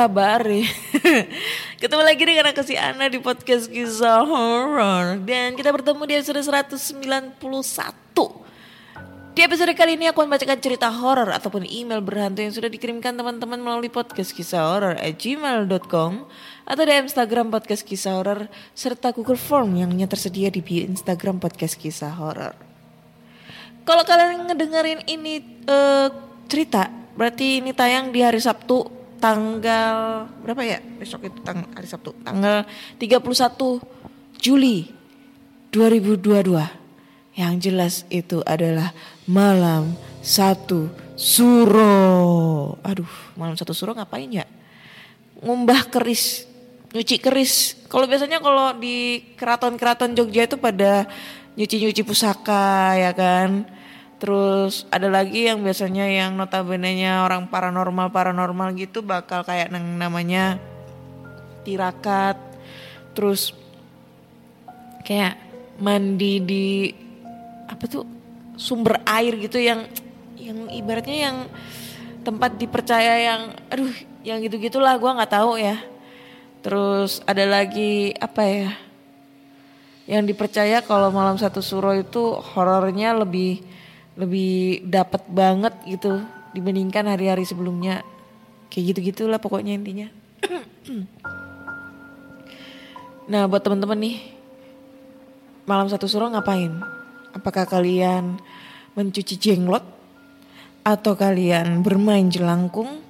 kabar? Ketemu lagi dengan aku si Ana di podcast kisah horor Dan kita bertemu di episode 191 Di episode kali ini aku akan bacakan cerita horor ataupun email berhantu yang sudah dikirimkan teman-teman melalui podcast kisah horor at gmail.com Atau di Instagram podcast kisah horor serta Google Form yang tersedia di Instagram podcast kisah horor kalau kalian ngedengerin ini eh, cerita, berarti ini tayang di hari Sabtu tanggal berapa ya? Besok itu tang hari Sabtu, tanggal 31 Juli 2022. Yang jelas itu adalah malam satu suro. Aduh, malam satu suro ngapain ya? Ngumbah keris, nyuci keris. Kalau biasanya kalau di keraton-keraton Jogja itu pada nyuci-nyuci pusaka ya kan. Terus ada lagi yang biasanya yang notabene-nya orang paranormal paranormal gitu bakal kayak yang namanya tirakat. Terus kayak mandi di apa tuh sumber air gitu yang yang ibaratnya yang tempat dipercaya yang aduh yang gitu-gitulah gua nggak tahu ya. Terus ada lagi apa ya? Yang dipercaya kalau malam satu suro itu horornya lebih lebih dapat banget gitu dibandingkan hari-hari sebelumnya. Kayak gitu-gitulah pokoknya intinya. nah, buat teman-teman nih malam satu suro ngapain? Apakah kalian mencuci jenglot atau kalian bermain jelangkung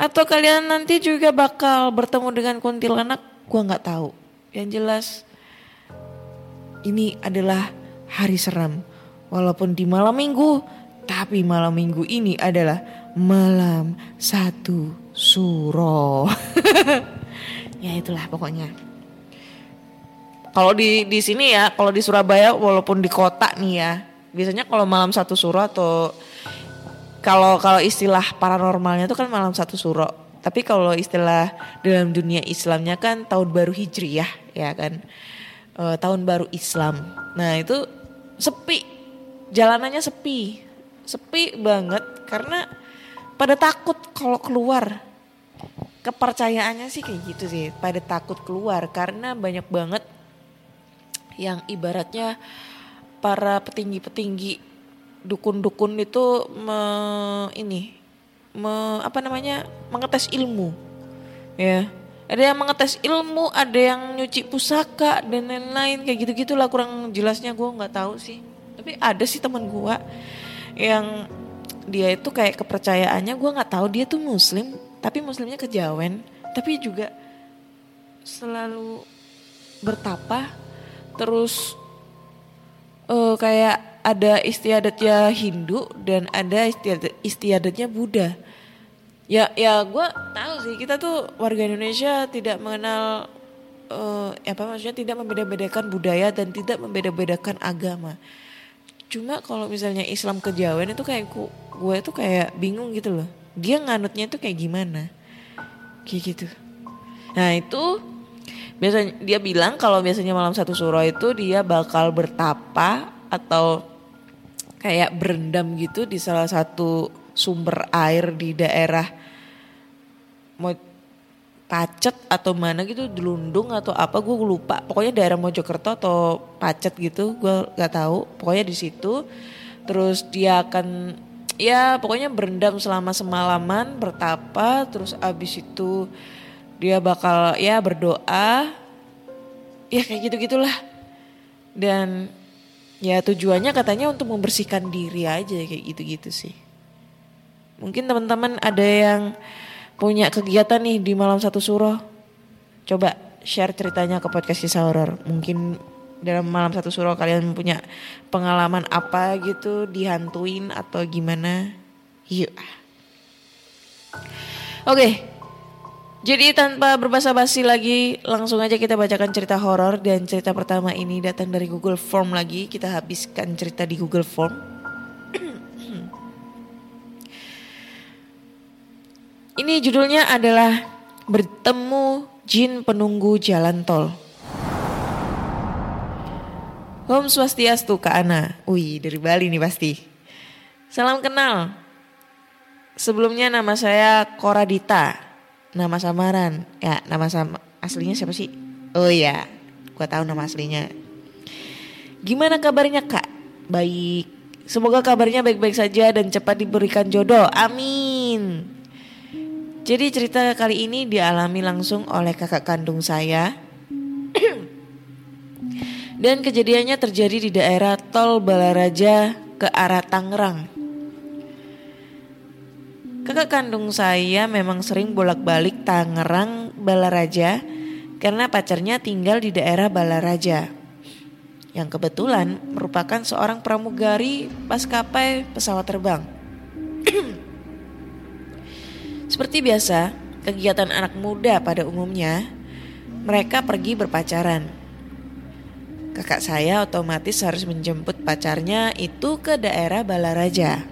atau kalian nanti juga bakal bertemu dengan kuntilanak? Gua nggak tahu. Yang jelas ini adalah hari seram. Walaupun di malam minggu, tapi malam minggu ini adalah malam satu suro. ya itulah pokoknya. Kalau di di sini ya, kalau di Surabaya walaupun di kota nih ya, biasanya kalau malam satu suro atau kalau kalau istilah paranormalnya itu kan malam satu suro. Tapi kalau istilah dalam dunia Islamnya kan tahun baru hijriyah ya kan. E, tahun baru Islam. Nah, itu sepi. Jalanannya sepi. Sepi banget karena pada takut kalau keluar. Kepercayaannya sih kayak gitu sih, pada takut keluar karena banyak banget yang ibaratnya para petinggi-petinggi dukun-dukun itu me, ini me, apa namanya mengetes ilmu ya ada yang mengetes ilmu ada yang nyuci pusaka dan lain-lain kayak gitu gitulah kurang jelasnya gue nggak tahu sih tapi ada sih teman gue yang dia itu kayak kepercayaannya gue nggak tahu dia tuh muslim tapi muslimnya kejawen tapi juga selalu bertapa terus eh, kayak ada istiadatnya Hindu dan ada istiadat, istiadatnya Buddha. Ya ya gue tahu sih kita tuh warga Indonesia tidak mengenal eh, apa maksudnya tidak membeda-bedakan budaya dan tidak membeda-bedakan agama. Cuma kalau misalnya Islam kejawen itu kayak ku, gue tuh kayak bingung gitu loh. Dia nganutnya tuh kayak gimana? Kayak gitu. Nah itu biasanya dia bilang kalau biasanya malam satu suro itu dia bakal bertapa atau kayak berendam gitu di salah satu sumber air di daerah Pacet atau mana gitu Delundung atau apa gue lupa. Pokoknya daerah Mojokerto atau Pacet gitu gue nggak tahu. Pokoknya di situ. Terus dia akan ya pokoknya berendam selama semalaman bertapa. Terus abis itu dia bakal ya berdoa. Ya kayak gitu gitulah dan ya tujuannya katanya untuk membersihkan diri aja kayak gitu gitu sih. Mungkin teman-teman ada yang punya kegiatan nih di malam satu suro. Coba share ceritanya ke podcast kisah horor. Mungkin dalam malam satu suro kalian punya pengalaman apa gitu dihantuin atau gimana? Yuk. Oke. Jadi tanpa berbasa-basi lagi langsung aja kita bacakan cerita horor dan cerita pertama ini datang dari Google Form lagi. Kita habiskan cerita di Google Form ini judulnya adalah bertemu jin penunggu jalan tol Om Swastiastu Kak Ana. Wih dari Bali nih pasti. Salam kenal. Sebelumnya nama saya Koradita. Nama samaran. Ya nama sama aslinya siapa sih? Oh iya. Gua tahu nama aslinya. Gimana kabarnya kak? Baik. Semoga kabarnya baik-baik saja dan cepat diberikan jodoh. Amin. Jadi cerita kali ini dialami langsung oleh kakak kandung saya dan kejadiannya terjadi di daerah Tol Balaraja ke arah Tangerang. Kakak kandung saya memang sering bolak-balik Tangerang Balaraja karena pacarnya tinggal di daerah Balaraja. Yang kebetulan merupakan seorang pramugari maskapai pesawat terbang. Seperti biasa, kegiatan anak muda pada umumnya, mereka pergi berpacaran kakak saya otomatis harus menjemput pacarnya itu ke daerah Balaraja.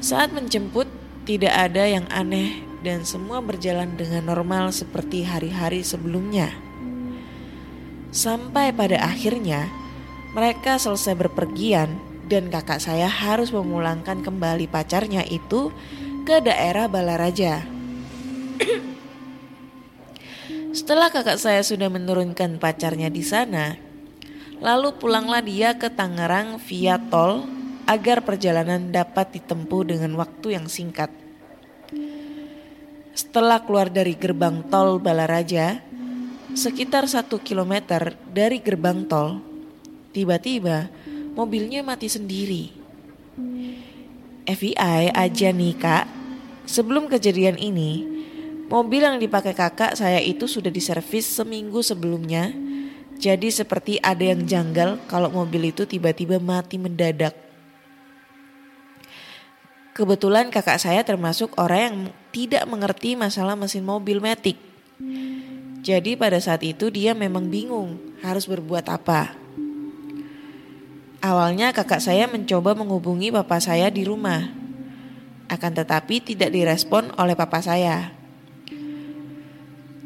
Saat menjemput, tidak ada yang aneh dan semua berjalan dengan normal seperti hari-hari sebelumnya. Sampai pada akhirnya, mereka selesai berpergian dan kakak saya harus memulangkan kembali pacarnya itu ke daerah Balaraja. Setelah kakak saya sudah menurunkan pacarnya di sana, lalu pulanglah dia ke Tangerang via tol agar perjalanan dapat ditempuh dengan waktu yang singkat. Setelah keluar dari gerbang tol Balaraja, sekitar satu kilometer dari gerbang tol, tiba-tiba mobilnya mati sendiri. FBI aja nih kak, sebelum kejadian ini, Mobil yang dipakai kakak saya itu sudah diservis seminggu sebelumnya. Jadi seperti ada yang janggal kalau mobil itu tiba-tiba mati mendadak. Kebetulan kakak saya termasuk orang yang tidak mengerti masalah mesin mobil metik. Jadi pada saat itu dia memang bingung harus berbuat apa. Awalnya kakak saya mencoba menghubungi papa saya di rumah. Akan tetapi tidak direspon oleh papa saya.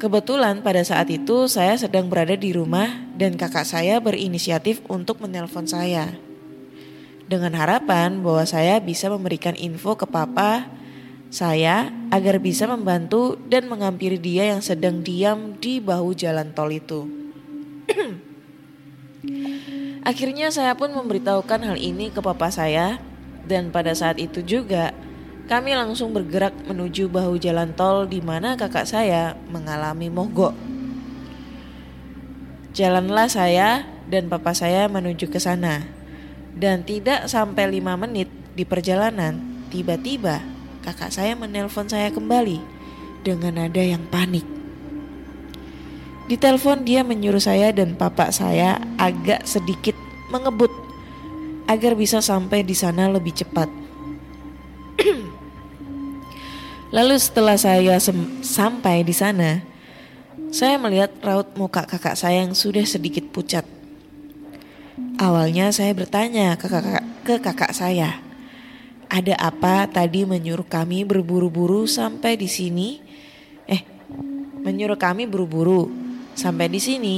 Kebetulan pada saat itu saya sedang berada di rumah dan kakak saya berinisiatif untuk menelpon saya. Dengan harapan bahwa saya bisa memberikan info ke papa saya agar bisa membantu dan menghampiri dia yang sedang diam di bahu jalan tol itu. Akhirnya saya pun memberitahukan hal ini ke papa saya dan pada saat itu juga kami langsung bergerak menuju bahu jalan tol di mana kakak saya mengalami mogok. Jalanlah saya dan papa saya menuju ke sana. Dan tidak sampai lima menit di perjalanan, tiba-tiba kakak saya menelpon saya kembali dengan nada yang panik. Di telepon dia menyuruh saya dan papa saya agak sedikit mengebut agar bisa sampai di sana lebih cepat. Lalu setelah saya sampai di sana, saya melihat raut muka kakak saya yang sudah sedikit pucat. Awalnya saya bertanya ke kakak, ke kakak saya, ada apa tadi menyuruh kami berburu-buru sampai di sini? Eh, menyuruh kami buru-buru sampai di sini.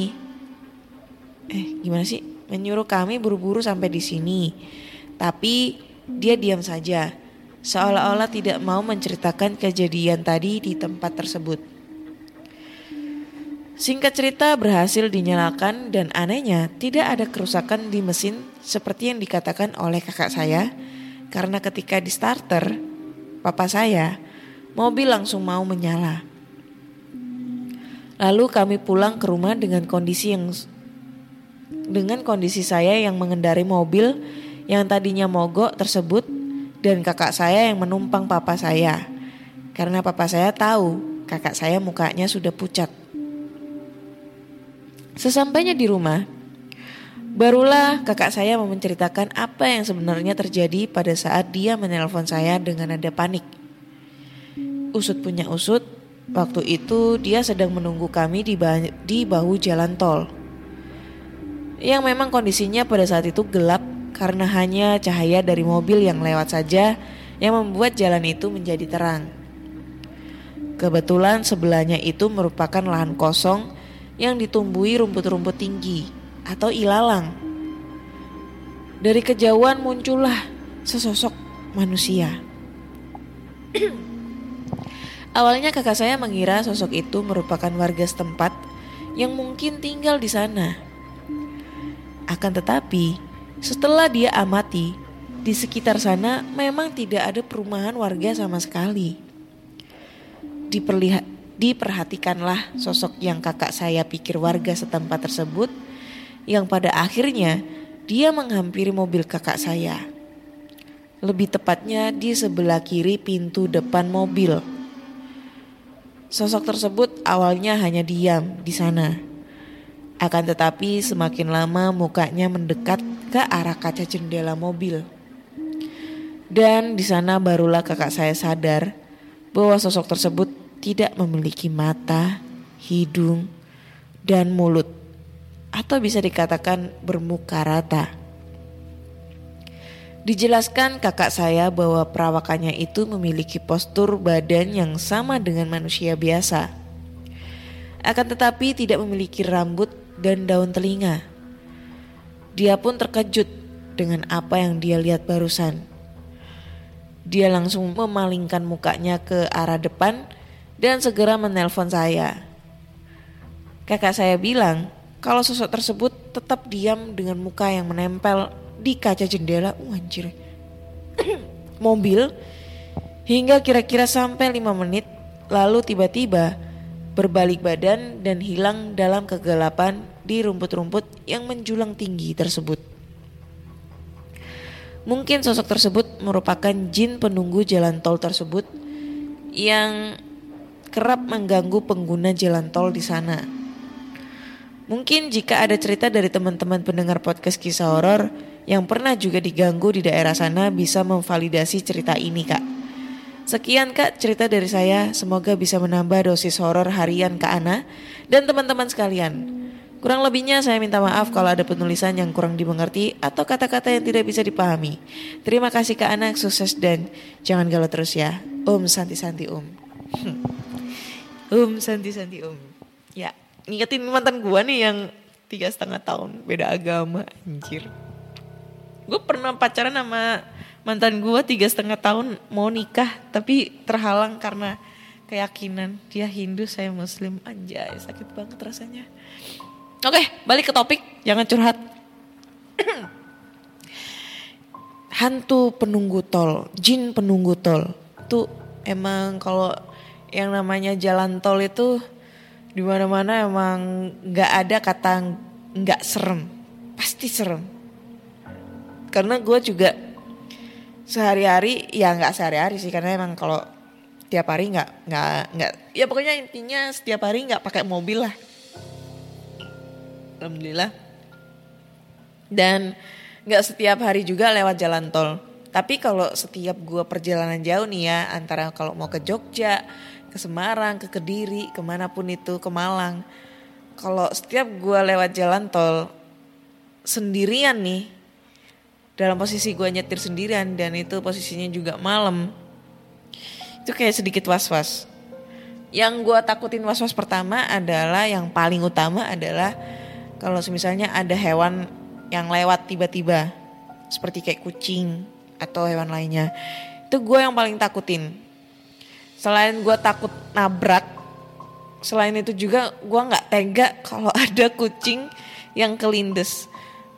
Eh, gimana sih? Menyuruh kami buru-buru sampai di sini. Tapi dia diam saja seolah-olah tidak mau menceritakan kejadian tadi di tempat tersebut. Singkat cerita berhasil dinyalakan dan anehnya tidak ada kerusakan di mesin seperti yang dikatakan oleh kakak saya karena ketika di starter papa saya mobil langsung mau menyala. Lalu kami pulang ke rumah dengan kondisi yang dengan kondisi saya yang mengendari mobil yang tadinya mogok tersebut dan kakak saya yang menumpang papa saya. Karena papa saya tahu kakak saya mukanya sudah pucat. Sesampainya di rumah, barulah kakak saya mau menceritakan apa yang sebenarnya terjadi pada saat dia menelpon saya dengan nada panik. Usut punya usut, waktu itu dia sedang menunggu kami di, ba- di bahu jalan tol. Yang memang kondisinya pada saat itu gelap karena hanya cahaya dari mobil yang lewat saja yang membuat jalan itu menjadi terang. Kebetulan sebelahnya itu merupakan lahan kosong yang ditumbuhi rumput-rumput tinggi atau ilalang. Dari kejauhan muncullah sesosok manusia. Awalnya kakak saya mengira sosok itu merupakan warga setempat yang mungkin tinggal di sana. Akan tetapi, setelah dia amati, di sekitar sana memang tidak ada perumahan warga sama sekali. Diperlihat, diperhatikanlah sosok yang kakak saya pikir warga setempat tersebut, yang pada akhirnya dia menghampiri mobil kakak saya. Lebih tepatnya di sebelah kiri pintu depan mobil. Sosok tersebut awalnya hanya diam di sana. Akan tetapi semakin lama mukanya mendekat ke arah kaca jendela mobil. Dan di sana barulah kakak saya sadar bahwa sosok tersebut tidak memiliki mata, hidung, dan mulut. Atau bisa dikatakan bermuka rata. Dijelaskan kakak saya bahwa perawakannya itu memiliki postur badan yang sama dengan manusia biasa. Akan tetapi tidak memiliki rambut dan daun telinga. Dia pun terkejut dengan apa yang dia lihat barusan. Dia langsung memalingkan mukanya ke arah depan dan segera menelpon saya. Kakak saya bilang kalau sosok tersebut tetap diam dengan muka yang menempel di kaca jendela, uh, anjir. mobil hingga kira-kira sampai 5 menit lalu tiba-tiba berbalik badan dan hilang dalam kegelapan di rumput-rumput yang menjulang tinggi tersebut. Mungkin sosok tersebut merupakan jin penunggu jalan tol tersebut yang kerap mengganggu pengguna jalan tol di sana. Mungkin jika ada cerita dari teman-teman pendengar podcast kisah horor yang pernah juga diganggu di daerah sana bisa memvalidasi cerita ini kak. Sekian kak cerita dari saya, semoga bisa menambah dosis horor harian Kak Ana dan teman-teman sekalian. Kurang lebihnya saya minta maaf kalau ada penulisan yang kurang dimengerti atau kata-kata yang tidak bisa dipahami. Terima kasih Kak Ana, sukses dan jangan galau terus ya. Om Santi Santi Om. Om Santi Santi Om. Ya, ngingetin mantan gua nih yang tiga setengah tahun beda agama anjir gue pernah pacaran sama mantan gue tiga setengah tahun mau nikah tapi terhalang karena keyakinan. Dia Hindu saya Muslim. Anjay sakit banget rasanya. Oke balik ke topik. Jangan curhat. Hantu penunggu tol jin penunggu tol. Itu emang kalau yang namanya jalan tol itu di mana-mana emang nggak ada kata nggak serem. Pasti serem karena gue juga sehari-hari ya nggak sehari-hari sih karena emang kalau tiap hari nggak nggak nggak ya pokoknya intinya setiap hari nggak pakai mobil lah. Alhamdulillah. Dan nggak setiap hari juga lewat jalan tol. Tapi kalau setiap gue perjalanan jauh nih ya antara kalau mau ke Jogja ke Semarang ke Kediri ke mana pun itu ke Malang kalau setiap gue lewat jalan tol sendirian nih dalam posisi gue nyetir sendirian dan itu posisinya juga malam itu kayak sedikit was-was. Yang gue takutin was-was pertama adalah yang paling utama adalah kalau misalnya ada hewan yang lewat tiba-tiba seperti kayak kucing atau hewan lainnya itu gue yang paling takutin. Selain gue takut nabrak selain itu juga gue nggak tega kalau ada kucing yang kelindes.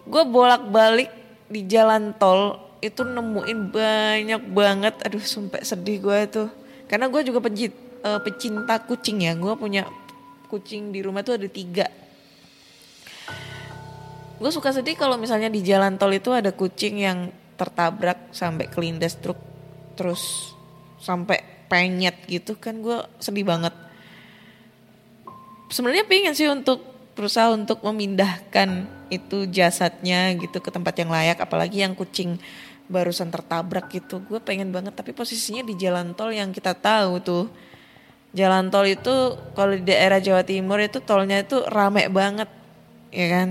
Gue bolak-balik di jalan tol itu nemuin banyak banget aduh sumpah sedih gue itu karena gue juga pencit, uh, pecinta kucing ya gue punya kucing di rumah tuh ada tiga. Gue suka sedih kalau misalnya di jalan tol itu ada kucing yang tertabrak sampai kelindas truk terus sampai penyet gitu kan gue sedih banget. Sebenarnya pengen sih untuk berusaha untuk memindahkan itu jasadnya gitu ke tempat yang layak apalagi yang kucing barusan tertabrak gitu. Gue pengen banget tapi posisinya di jalan tol yang kita tahu tuh. Jalan tol itu kalau di daerah Jawa Timur itu tolnya itu rame banget ya kan?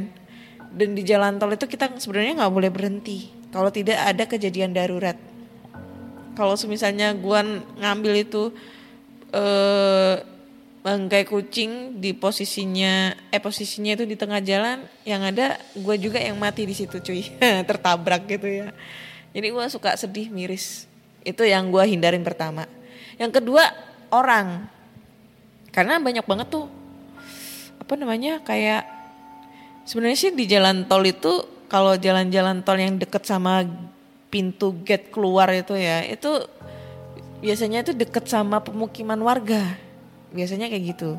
Dan di jalan tol itu kita sebenarnya nggak boleh berhenti kalau tidak ada kejadian darurat. Kalau misalnya gue ngambil itu eh bangkai kucing di posisinya eh posisinya itu di tengah jalan yang ada gue juga yang mati di situ cuy. Tertabrak gitu ya. Jadi gue suka sedih miris. Itu yang gue hindarin pertama. Yang kedua orang. Karena banyak banget tuh apa namanya kayak sebenarnya sih di jalan tol itu kalau jalan-jalan tol yang deket sama pintu gate keluar itu ya itu biasanya itu deket sama pemukiman warga biasanya kayak gitu.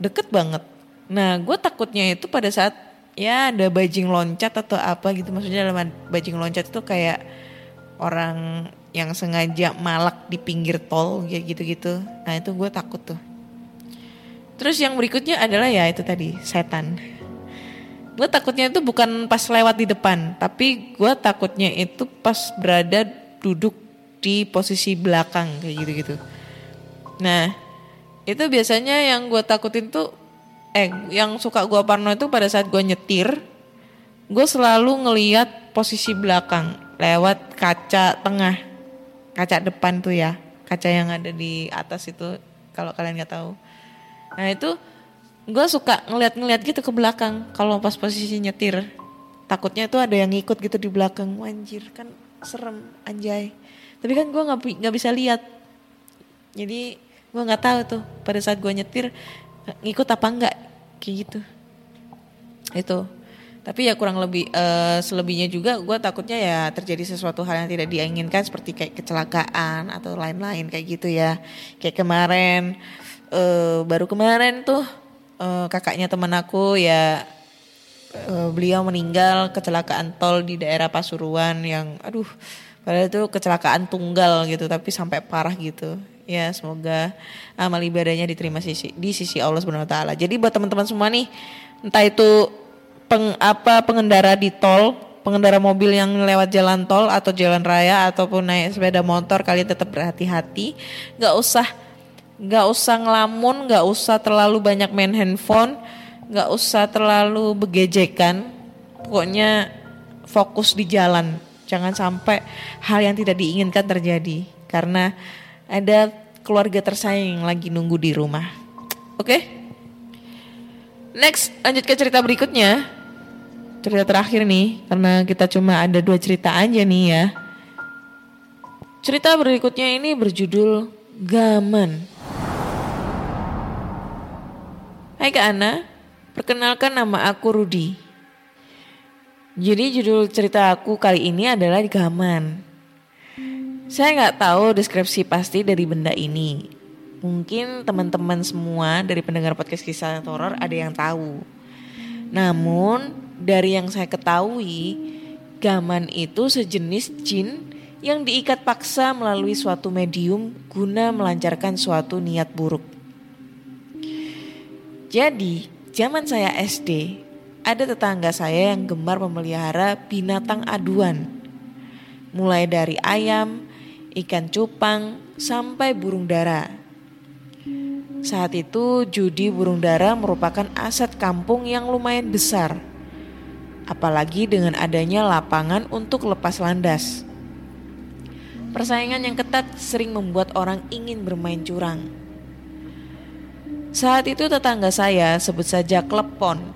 Deket banget. Nah gue takutnya itu pada saat ya ada bajing loncat atau apa gitu. Maksudnya dalam bajing loncat itu kayak orang yang sengaja malak di pinggir tol gitu-gitu. Nah itu gue takut tuh. Terus yang berikutnya adalah ya itu tadi setan. Gue takutnya itu bukan pas lewat di depan tapi gue takutnya itu pas berada duduk di posisi belakang kayak gitu-gitu. Nah itu biasanya yang gue takutin tuh eh yang suka gue parno itu pada saat gue nyetir gue selalu ngeliat posisi belakang lewat kaca tengah kaca depan tuh ya kaca yang ada di atas itu kalau kalian nggak tahu. Nah itu gue suka ngeliat-ngeliat gitu ke belakang kalau pas posisi nyetir. Takutnya tuh ada yang ngikut gitu di belakang. Anjir kan serem anjay. Tapi kan gue nggak nggak bisa lihat. Jadi gue nggak tahu tuh pada saat gue nyetir ngikut apa enggak kayak gitu. Itu. Tapi ya kurang lebih uh, selebihnya juga gue takutnya ya terjadi sesuatu hal yang tidak diinginkan seperti kayak kecelakaan atau lain-lain kayak gitu ya. Kayak kemarin uh, baru kemarin tuh uh, kakaknya teman aku ya uh, beliau meninggal kecelakaan tol di daerah Pasuruan yang aduh padahal itu kecelakaan tunggal gitu tapi sampai parah gitu ya semoga amal ibadahnya diterima sisi, di sisi Allah Subhanahu taala. Jadi buat teman-teman semua nih entah itu peng, apa pengendara di tol, pengendara mobil yang lewat jalan tol atau jalan raya ataupun naik sepeda motor kalian tetap berhati-hati. nggak usah nggak usah ngelamun, nggak usah terlalu banyak main handphone, nggak usah terlalu begejekan. Pokoknya fokus di jalan. Jangan sampai hal yang tidak diinginkan terjadi karena ada keluarga tersayang yang lagi nunggu di rumah. Oke? Okay? Next, lanjut ke cerita berikutnya. Cerita terakhir nih, karena kita cuma ada dua cerita aja nih ya. Cerita berikutnya ini berjudul Gaman. Hai Kak Ana, perkenalkan nama aku Rudi. Jadi judul cerita aku kali ini adalah Gaman. Saya nggak tahu deskripsi pasti dari benda ini. Mungkin teman-teman semua dari pendengar podcast kisah horor ada yang tahu. Namun dari yang saya ketahui, gaman itu sejenis jin yang diikat paksa melalui suatu medium guna melancarkan suatu niat buruk. Jadi, zaman saya SD, ada tetangga saya yang gemar memelihara binatang aduan. Mulai dari ayam, ikan cupang, sampai burung dara. Saat itu judi burung dara merupakan aset kampung yang lumayan besar. Apalagi dengan adanya lapangan untuk lepas landas. Persaingan yang ketat sering membuat orang ingin bermain curang. Saat itu tetangga saya sebut saja Klepon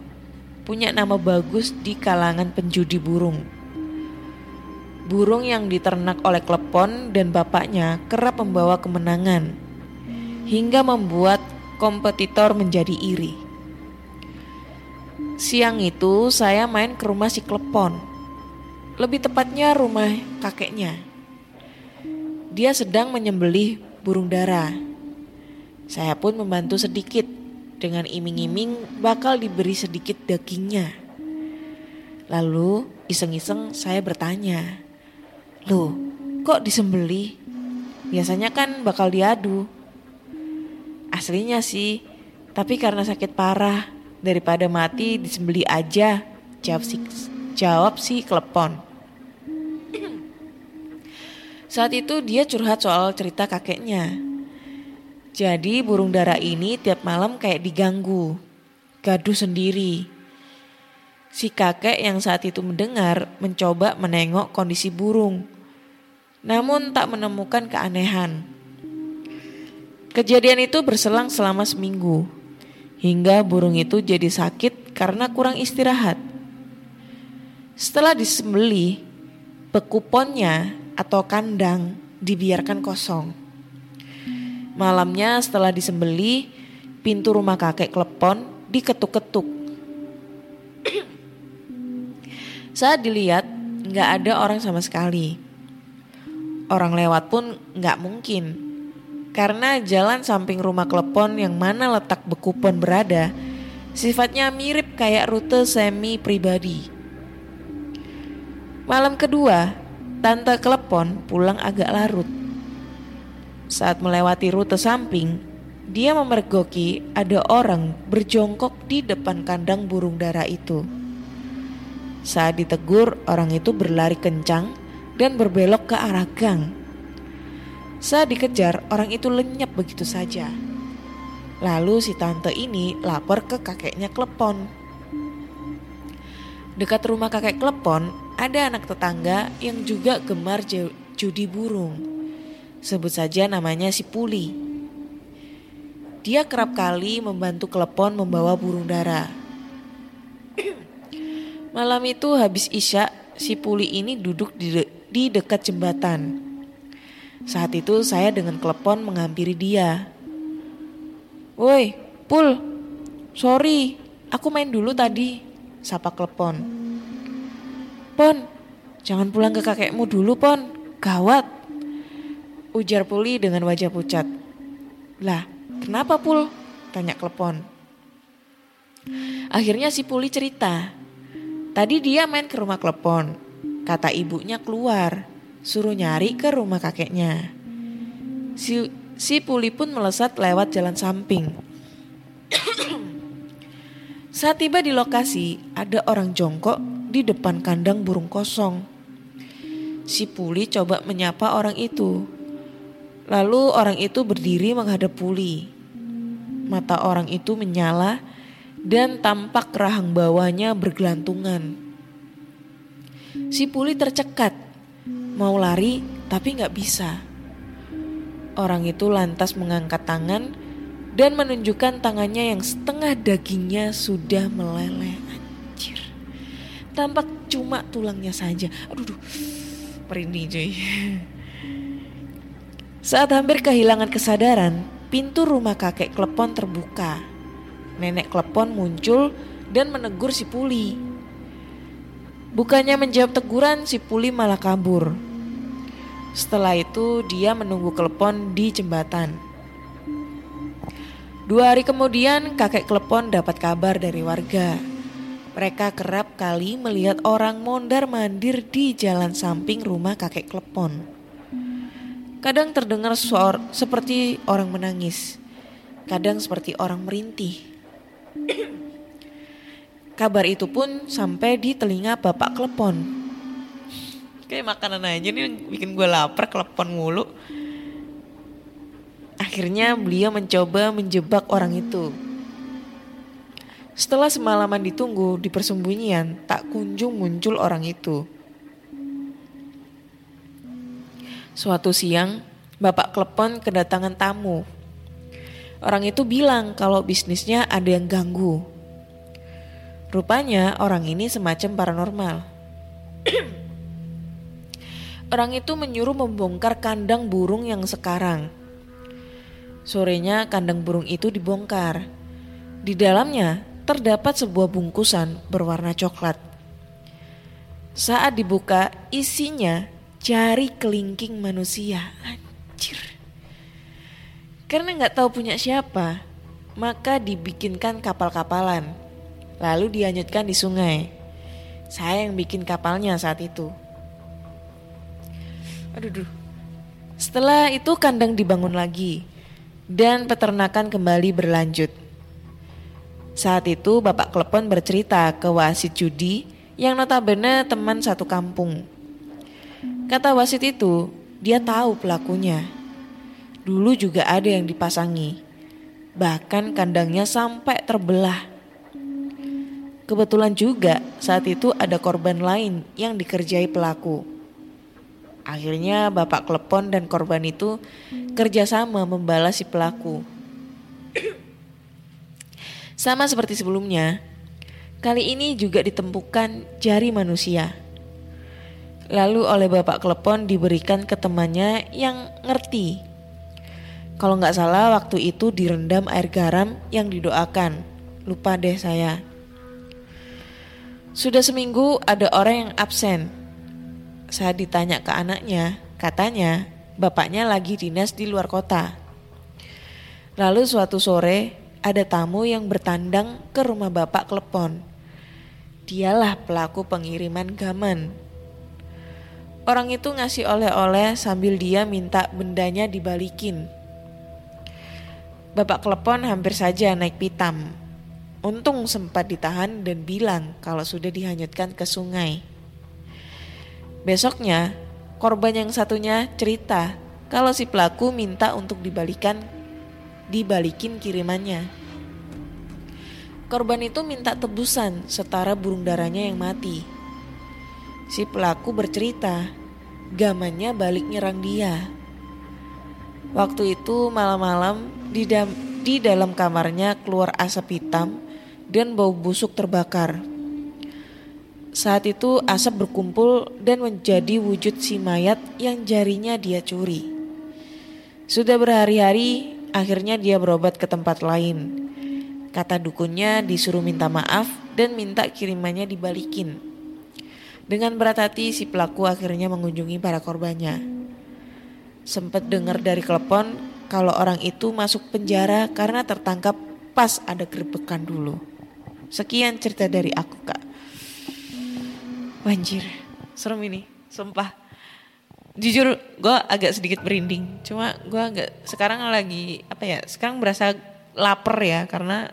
punya nama bagus di kalangan penjudi burung burung yang diternak oleh klepon dan bapaknya kerap membawa kemenangan, hingga membuat kompetitor menjadi iri. Siang itu saya main ke rumah si klepon, lebih tepatnya rumah kakeknya. Dia sedang menyembelih burung dara. Saya pun membantu sedikit dengan iming-iming bakal diberi sedikit dagingnya. Lalu iseng-iseng saya bertanya, Loh, kok disembeli? Biasanya kan bakal diadu. Aslinya sih, tapi karena sakit parah, daripada mati disembeli aja. Jawab si, jawab si klepon. Saat itu dia curhat soal cerita kakeknya. Jadi burung dara ini tiap malam kayak diganggu, gaduh sendiri. Si kakek yang saat itu mendengar mencoba menengok kondisi burung, namun tak menemukan keanehan. Kejadian itu berselang selama seminggu, hingga burung itu jadi sakit karena kurang istirahat. Setelah disembeli, bekuponnya atau kandang dibiarkan kosong. Malamnya setelah disembeli, pintu rumah kakek klepon diketuk-ketuk. Saat dilihat, nggak ada orang sama sekali. Orang lewat pun nggak mungkin. Karena jalan samping rumah klepon yang mana letak bekupon berada, sifatnya mirip kayak rute semi pribadi. Malam kedua, Tante Klepon pulang agak larut. Saat melewati rute samping, dia memergoki ada orang berjongkok di depan kandang burung dara itu. Saat ditegur, orang itu berlari kencang dan berbelok ke arah gang. Saat dikejar, orang itu lenyap begitu saja. Lalu si tante ini lapor ke kakeknya Klepon. Dekat rumah kakek Klepon, ada anak tetangga yang juga gemar judi burung. Sebut saja namanya si Puli. Dia kerap kali membantu Klepon membawa burung dara. Malam itu habis isya, si Puli ini duduk di, de di dekat jembatan. Saat itu saya dengan Klepon menghampiri dia. Woi, Pul, sorry, aku main dulu tadi, sapa Klepon. Pon, jangan pulang ke kakekmu dulu, Pon. Gawat, Ujar Puli dengan wajah pucat. Lah, kenapa Pul? Tanya Klepon. Akhirnya si Puli cerita. Tadi dia main ke rumah Klepon. Kata ibunya keluar, suruh nyari ke rumah kakeknya. Si, si Puli pun melesat lewat jalan samping. Saat tiba di lokasi, ada orang jongkok di depan kandang burung kosong. Si Puli coba menyapa orang itu, Lalu orang itu berdiri menghadap Puli. Mata orang itu menyala dan tampak rahang bawahnya bergelantungan. Si Puli tercekat, mau lari tapi nggak bisa. Orang itu lantas mengangkat tangan dan menunjukkan tangannya yang setengah dagingnya sudah meleleh. Anjir. Tampak cuma tulangnya saja. Aduh, duh. merinding cuy. Saat hampir kehilangan kesadaran, pintu rumah kakek Klepon terbuka. Nenek Klepon muncul dan menegur si Puli. Bukannya menjawab teguran, si Puli malah kabur. Setelah itu dia menunggu Klepon di jembatan. Dua hari kemudian kakek Klepon dapat kabar dari warga. Mereka kerap kali melihat orang mondar mandir di jalan samping rumah kakek Klepon. Kadang terdengar suara seperti orang menangis, kadang seperti orang merintih. Kabar itu pun sampai di telinga bapak klepon. Kayak makanan aja nih bikin gue lapar klepon mulu. Akhirnya beliau mencoba menjebak orang itu. Setelah semalaman ditunggu di persembunyian, tak kunjung muncul orang itu. Suatu siang, Bapak Klepon kedatangan tamu. Orang itu bilang kalau bisnisnya ada yang ganggu. Rupanya orang ini semacam paranormal. orang itu menyuruh membongkar kandang burung yang sekarang. Sorenya kandang burung itu dibongkar. Di dalamnya terdapat sebuah bungkusan berwarna coklat. Saat dibuka, isinya jari kelingking manusia. Anjir. Karena nggak tahu punya siapa, maka dibikinkan kapal-kapalan, lalu dihanyutkan di sungai. Saya yang bikin kapalnya saat itu. Aduh, duh. Setelah itu kandang dibangun lagi dan peternakan kembali berlanjut. Saat itu Bapak Klepon bercerita ke wasit judi yang notabene teman satu kampung. Kata wasit itu, dia tahu pelakunya. Dulu juga ada yang dipasangi. Bahkan kandangnya sampai terbelah. Kebetulan juga saat itu ada korban lain yang dikerjai pelaku. Akhirnya bapak klepon dan korban itu kerjasama membalas si pelaku. Sama seperti sebelumnya, kali ini juga ditemukan jari manusia. Lalu oleh bapak klepon diberikan ke temannya yang ngerti. Kalau nggak salah waktu itu direndam air garam yang didoakan. Lupa deh saya. Sudah seminggu ada orang yang absen saat ditanya ke anaknya, katanya bapaknya lagi dinas di luar kota. Lalu suatu sore ada tamu yang bertandang ke rumah bapak klepon. Dialah pelaku pengiriman gaman. Orang itu ngasih oleh-oleh sambil dia minta bendanya dibalikin. Bapak klepon hampir saja naik pitam. Untung sempat ditahan dan bilang kalau sudah dihanyutkan ke sungai. Besoknya, korban yang satunya cerita kalau si pelaku minta untuk dibalikan dibalikin kirimannya. Korban itu minta tebusan setara burung darahnya yang mati. Si pelaku bercerita, gamannya balik nyerang dia. Waktu itu malam-malam di, di dalam kamarnya keluar asap hitam dan bau busuk terbakar. Saat itu asap berkumpul dan menjadi wujud si mayat yang jarinya dia curi. Sudah berhari-hari, akhirnya dia berobat ke tempat lain. Kata dukunnya disuruh minta maaf dan minta kirimannya dibalikin. Dengan berat hati si pelaku akhirnya mengunjungi para korbannya. Sempat dengar dari telepon kalau orang itu masuk penjara karena tertangkap pas ada gerbekan dulu. Sekian cerita dari aku kak. Banjir, serem ini, sumpah. Jujur gue agak sedikit berinding, cuma gue agak sekarang lagi apa ya? Sekarang berasa lapar ya karena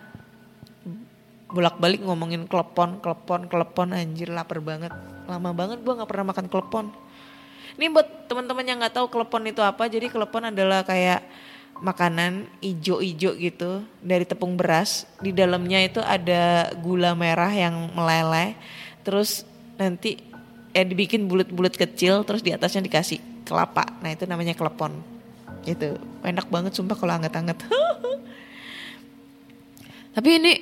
bolak-balik ngomongin klepon, klepon, klepon anjir lapar banget. Lama banget gue nggak pernah makan klepon. Ini buat teman-teman yang nggak tahu klepon itu apa, jadi klepon adalah kayak makanan ijo-ijo gitu dari tepung beras. Di dalamnya itu ada gula merah yang meleleh. Terus nanti eh dibikin bulat-bulat kecil terus di atasnya dikasih kelapa. Nah, itu namanya klepon. Gitu. Enak banget sumpah kalau anget-anget. Tapi ini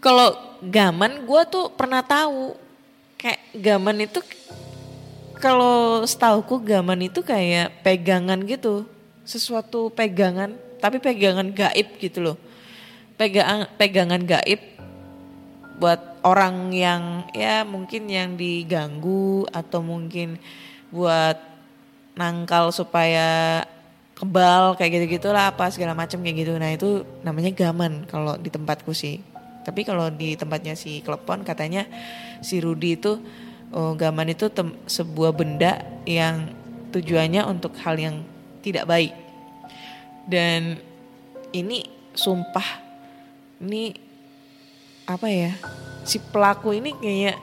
kalau gaman gue tuh pernah tahu kayak gaman itu kalau setauku gaman itu kayak pegangan gitu. Sesuatu pegangan tapi pegangan gaib gitu loh. Pegangan pegangan gaib buat orang yang ya mungkin yang diganggu atau mungkin buat nangkal supaya kebal kayak gitu gitulah apa segala macam kayak gitu nah itu namanya gaman kalau di tempatku sih tapi kalau di tempatnya si klepon katanya si Rudi itu oh, gaman itu sebuah benda yang tujuannya untuk hal yang tidak baik. Dan ini sumpah ini apa ya si pelaku ini kayak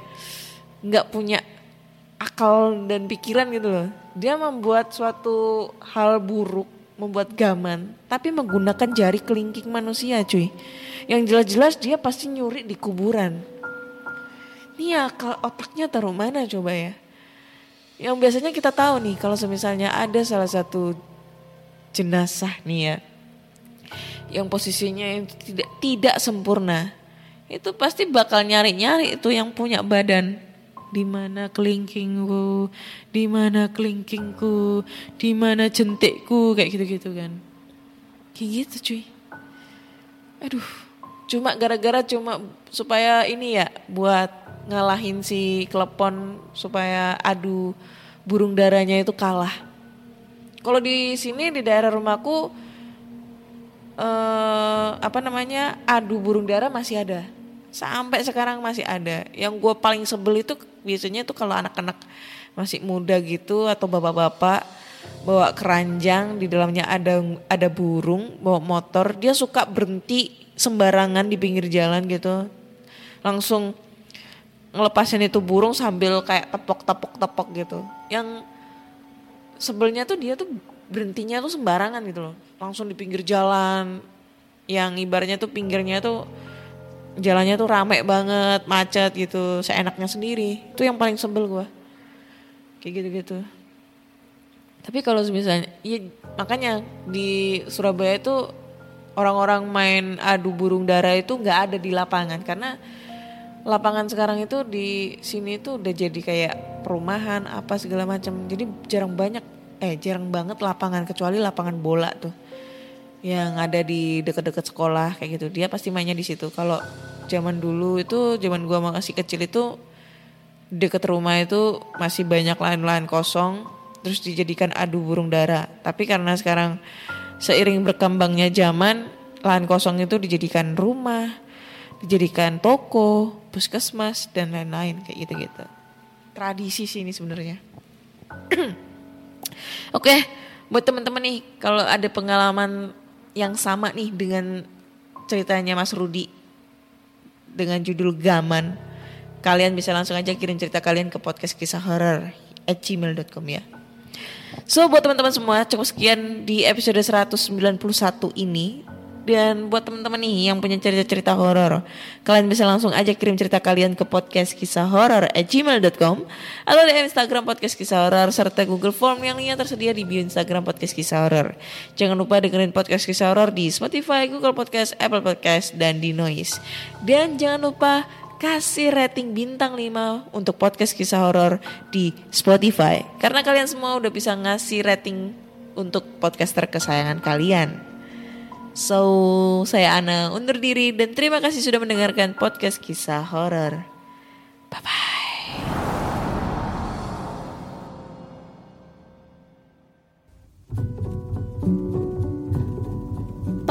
nggak punya akal dan pikiran gitu loh. Dia membuat suatu hal buruk membuat gaman tapi menggunakan jari kelingking manusia cuy. Yang jelas-jelas dia pasti nyuri di kuburan. Ini akal otaknya taruh mana coba ya? Yang biasanya kita tahu nih kalau misalnya ada salah satu jenazah nih ya yang posisinya yang tidak tidak sempurna itu pasti bakal nyari-nyari itu yang punya badan. Di mana kelingkingku, di mana kelingkingku, di mana jentikku kayak gitu-gitu kan. Kayak gitu cuy. Aduh, cuma gara-gara cuma supaya ini ya buat ngalahin si klepon supaya adu burung darahnya itu kalah. Kalau di sini di daerah rumahku eh apa namanya adu burung dara masih ada. Sampai sekarang masih ada. Yang gue paling sebel itu biasanya tuh kalau anak-anak masih muda gitu atau bapak-bapak bawa keranjang di dalamnya ada ada burung bawa motor dia suka berhenti sembarangan di pinggir jalan gitu. Langsung ngelepasin itu burung sambil kayak tepok tepok tepok gitu. Yang sebelnya tuh dia tuh berhentinya tuh sembarangan gitu loh. Langsung di pinggir jalan yang ibaratnya tuh pinggirnya tuh jalannya tuh rame banget macet gitu seenaknya sendiri. Itu yang paling sebel gua. Kayak gitu gitu tapi kalau misalnya ya makanya di Surabaya itu orang-orang main adu burung dara itu nggak ada di lapangan. Karena lapangan sekarang itu di sini tuh udah jadi kayak perumahan apa segala macam. Jadi jarang banyak eh jarang banget lapangan kecuali lapangan bola tuh. Yang ada di deket-deket sekolah kayak gitu. Dia pasti mainnya di situ. Kalau zaman dulu itu zaman gua masih kecil itu deket rumah itu masih banyak lahan-lahan kosong terus dijadikan adu burung dara. Tapi karena sekarang seiring berkembangnya zaman lahan kosong itu dijadikan rumah dijadikan toko puskesmas dan lain-lain kayak gitu-gitu tradisi sih ini sebenarnya. Oke buat teman-teman nih kalau ada pengalaman yang sama nih dengan ceritanya Mas Rudi dengan judul Gaman kalian bisa langsung aja kirim cerita kalian ke podcast kisah horor at gmail.com ya. So buat teman-teman semua cukup sekian di episode 191 ini dan buat teman-teman nih yang punya cerita-cerita horor, kalian bisa langsung aja kirim cerita kalian ke podcast kisah horor at gmail.com atau di Instagram podcast kisah horor serta Google Form yang lainnya tersedia di bio Instagram podcast kisah horor. Jangan lupa dengerin podcast kisah horor di Spotify, Google Podcast, Apple Podcast, dan di Noise. Dan jangan lupa kasih rating bintang 5 untuk podcast kisah horor di Spotify. Karena kalian semua udah bisa ngasih rating untuk podcaster kesayangan kalian. So, saya Ana undur diri dan terima kasih sudah mendengarkan podcast kisah horor. Bye